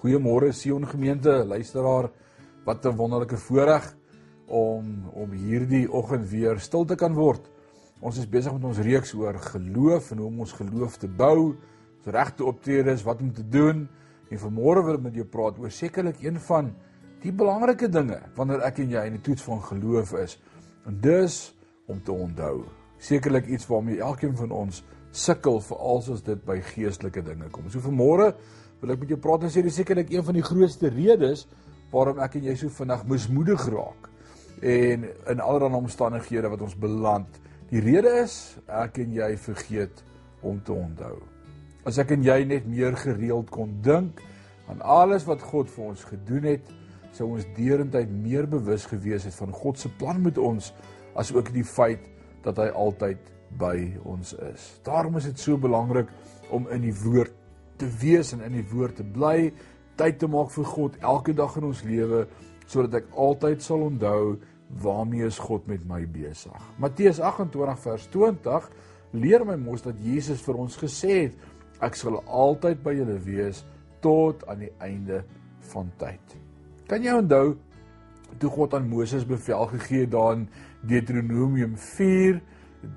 Goeiemôre Sion gemeente, luisteraar. Wat 'n wonderlike voorreg om om hierdie oggend weer stil te kan word. Ons is besig met ons reeks oor geloof en hoe om ons geloof te bou, ons regte optredes, wat om te doen. En vanmôre wil ek met jou praat oor sekerlik een van die belangrike dinge wanneer ek en jy in die toets van geloof is. En dis om te onthou. Sekerlik iets waarmee elkeen van ons sukkel veral as dit by geestelike dinge kom. So vanmôre wil ek met jou praat en sê dis sekerlik een van die grootste redes waarom ek en jy so vinnig mismoedig raak en in allerlei omstandighede wat ons beland. Die rede is ek en jy vergeet om te onthou. As ek en jy net meer gereeld kon dink aan alles wat God vir ons gedoen het, sou ons deurentyd meer bewus gewees het van God se plan met ons as ook die feit dat hy altyd by ons is. Daarom is dit so belangrik om in die woord te wees en in die woord te bly, tyd te maak vir God elke dag in ons lewe sodat ek altyd sal onthou waarmee is God met my besig. Matteus 28 vers 20 leer my mos dat Jesus vir ons gesê het ek sal altyd by julle wees tot aan die einde van tyd. Kan jy onthou toe God aan Moses bevel gegee daar in Deuteronomium 4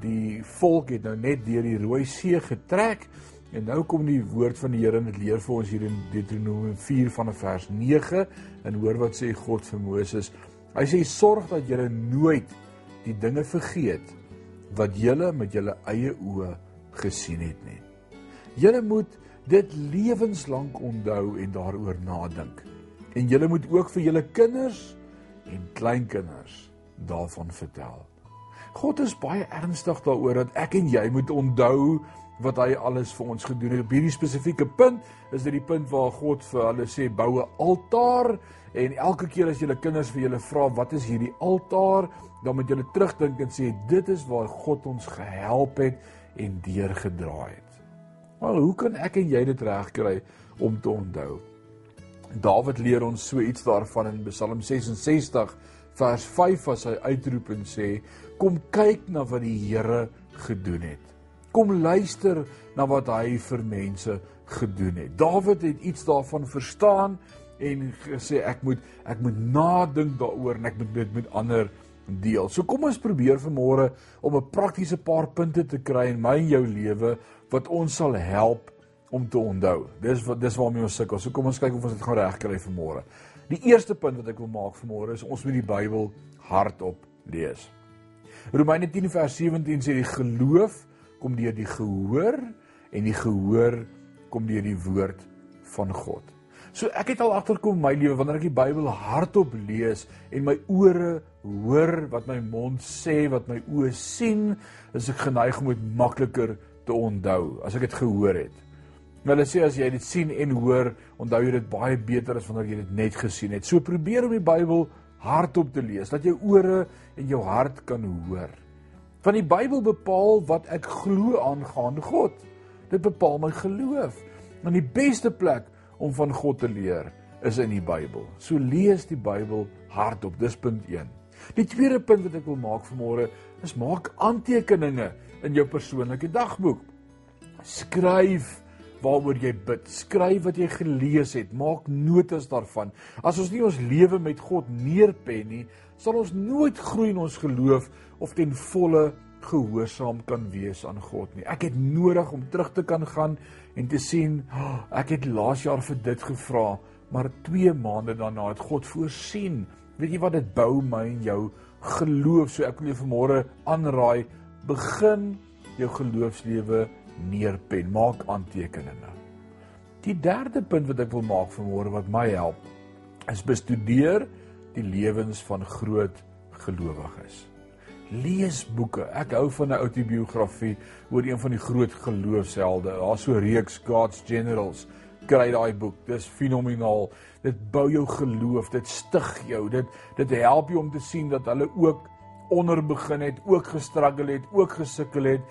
die volk het nou net deur die Rooi See getrek En nou kom die woord van die Here en dit leer vir ons hier in Deuteronomium 4 van vers 9 en hoor wat sê God vir Moses. Hy sê sorg dat jy nooit die dinge vergeet wat jy met jou eie oë gesien het nie. Jy moet dit lewenslank onthou en daaroor nadink. En jy moet ook vir jou kinders en kleinkinders daarvan vertel. God is baie ernstig daaroor dat ek en jy moet onthou wat hy alles vir ons gedoen het. Op hierdie spesifieke punt is dit die punt waar God vir hulle sê bou 'n altaar en elke keer as julle kinders vir julle vra wat is hierdie altaar, dan moet julle terugdink en sê dit is waar God ons gehelp het en deurgedra het. Maar hoe kan ek en jy dit regkry om te onthou? Dawid leer ons so iets daarvan in Psalm 66 vers 5 as hy uitroep en sê kom kyk na wat die Here gedoen het kom luister na wat hy vir mense gedoen het. Dawid het iets daarvan verstaan en gesê ek moet ek moet nadink daaroor en ek moet dit met ander deel. So kom ons probeer vanmôre om 'n praktiese paar punte te kry in my en jou lewe wat ons sal help om te onthou. Dis wat dis waarmee ons sukkel. So kom ons kyk of ons dit gaan regkry vanmôre. Die eerste punt wat ek wil maak vanmôre is ons moet die Bybel hardop lees. Romeine 10 vers 17 sê die geloof kom deur die gehoor en die gehoor kom deur die woord van God. So ek het al agterkom my lewe wanneer ek die Bybel hardop lees en my ore hoor wat my mond sê, wat my oë sien, is ek geneig om dit makliker te onthou as ek dit gehoor het. Maar hulle sê as jy dit sien en hoor, onthou jy dit baie beter as wanneer jy dit net gesien het. So probeer om die Bybel hardop te lees, dat jou ore en jou hart kan hoor. Want die Bybel bepaal wat ek glo aangaande God. Dit bepaal my geloof. En die beste plek om van God te leer is in die Bybel. So lees die Bybel hardop. Dis punt 1. Die tweede punt wat ek wil maak vanmôre is maak aantekeninge in jou persoonlike dagboek. Skryf waaroor jy bid. Skryf wat jy gelees het. Maak notas daarvan. As ons nie ons lewe met God neerpen nie, sal ons nooit groei in ons geloof of ten volle gehoorsaam kan wees aan God nie. Ek het nodig om terug te kan gaan en te sien, oh, ek het laas jaar vir dit gevra, maar 2 maande daarna het God voorsien. Weet jy wat dit bou my en jou geloof? So ek wil jou vanmôre aanraai, begin jou geloofslewe neerpen, maak aantekeninge. Die derde punt wat ek wil maak vanmôre wat my help, is bestudeer die lewens van groot gelowiges. Lees boeke. Ek hou van 'n outobiografie oor een van die groot geloofshelde. Daar's so 'n reeks God's Generals. Kry daai boek. Dis fenomenaal. Dit bou jou geloof, dit stig jou. Dit dit help jou om te sien dat hulle ook onder begin het, ook gestruggle het, ook gesukkel het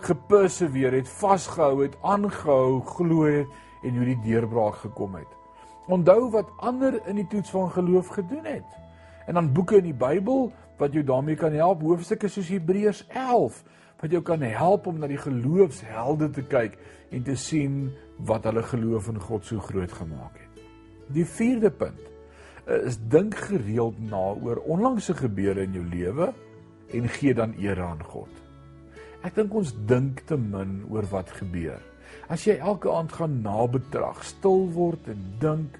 geperseveer het, vasgehou het, aangehou, glo het en hoe die deurbraak gekom het. Onthou wat ander in die toets van geloof gedoen het. En dan boeke in die Bybel wat jou daarmee kan help, hoofstukke soos Hebreërs 11 wat jou kan help om na die geloofshelde te kyk en te sien wat hulle geloof in God so groot gemaak het. Die vierde punt is dink gereeld na oor onlangse gebeure in jou lewe en gee dan eer aan God. Ek dink ons dink te min oor wat gebeur. As jy elke aand gaan nabetrag, stil word en dink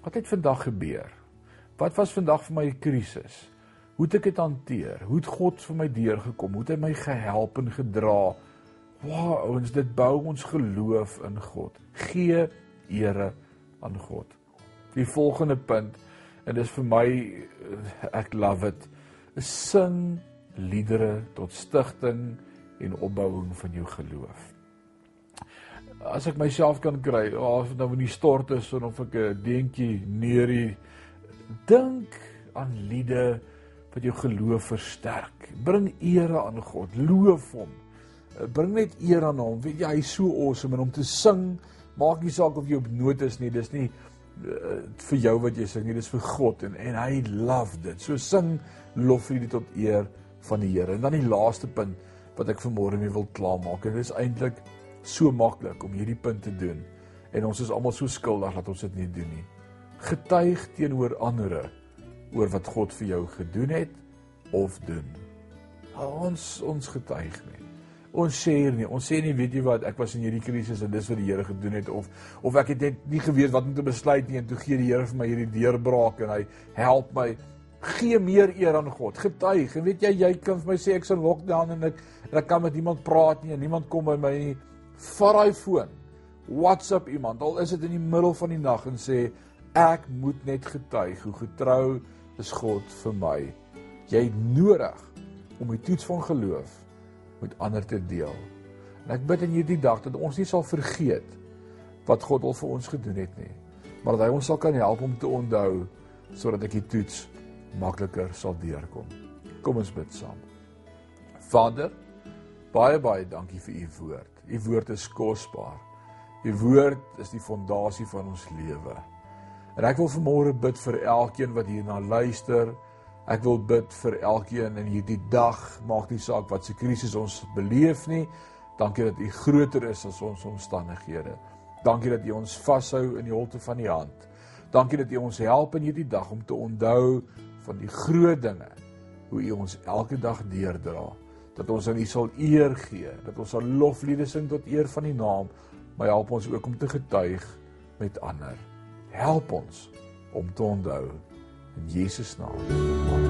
wat het vandag gebeur? Wat was vandag vir my 'n krisis? Hoe het ek dit hanteer? Hoe het God vir my deurgekom? Hoe het hy my gehelp en gedra? Wow, ouens, dit bou ons geloof in God. Gee ere aan God. Die volgende punt en dis vir my ek love it. Sing liedere tot stigting en opbouing van jou geloof. As ek myself kan kry, of dit nou in die stort is of ek 'n deentjie neerie dink aan liede wat jou geloof versterk. Bring ere aan God, loof hom. Bring net eer aan hom. Weet jy, hy's so awesome en om te sing, maak nie saak of jy op note is nie, dis nie uh, vir jou wat jy sing nie, dis vir God en en hy love dit. So sing loflied tot eer van die Here. En dan die laaste punt wat ek vanmôre mee wil klaarmaak. En dit is eintlik so maklik om hierdie punt te doen. En ons is almal so skuldig dat ons dit nie doen nie. Getuig teenoor ander oor wat God vir jou gedoen het of doen. Ons ons getuig nie. Ons sê nie, ons sê nie weet jy wat, ek was in hierdie krisis en dis wat die Here gedoen het of of ek het net nie geweet wat om te besluit nie en toe gee die Here vir my hierdie deurbraak en hy help my gee meer eer aan God. Getuig. En weet jy, jy kan vir my sê ek's in lockdown en ek en ek kan met niemand praat nie en niemand kom by my nie. Vat daai foon. WhatsApp iemand. Al is dit in die middel van die nag en sê ek moet net getuig hoe getrou is God vir my. Jy het nodig om die toets van geloof met ander te deel. En ek bid in hierdie dag dat ons nie sal vergeet wat God al vir ons gedoen het nie, maar dat hy ons sal kan help om te onthou sodat ek die toets makliker sal deurkom. Kom ons bid saam. Vader, baie baie dankie vir u woord. U woord is kosbaar. U woord is die fondasie van ons lewe. En ek wil vanmôre bid vir elkeen wat hierna luister. Ek wil bid vir elkeen in hierdie dag, maak nie saak wat se krisis ons beleef nie. Dankie dat U groter is as ons omstandighede. Dankie dat U ons vashou in die holte van U hand. Dankie dat U ons help in hierdie dag om te onthou van die groot dinge hoe U ons elke dag deurdra. Dat ons aan U sal eer gee, dat ons sal lofliede sing tot eer van U naam, maar help ons ook om te getuig met ander. Help ons om te onthou in Jesus naam. Amen.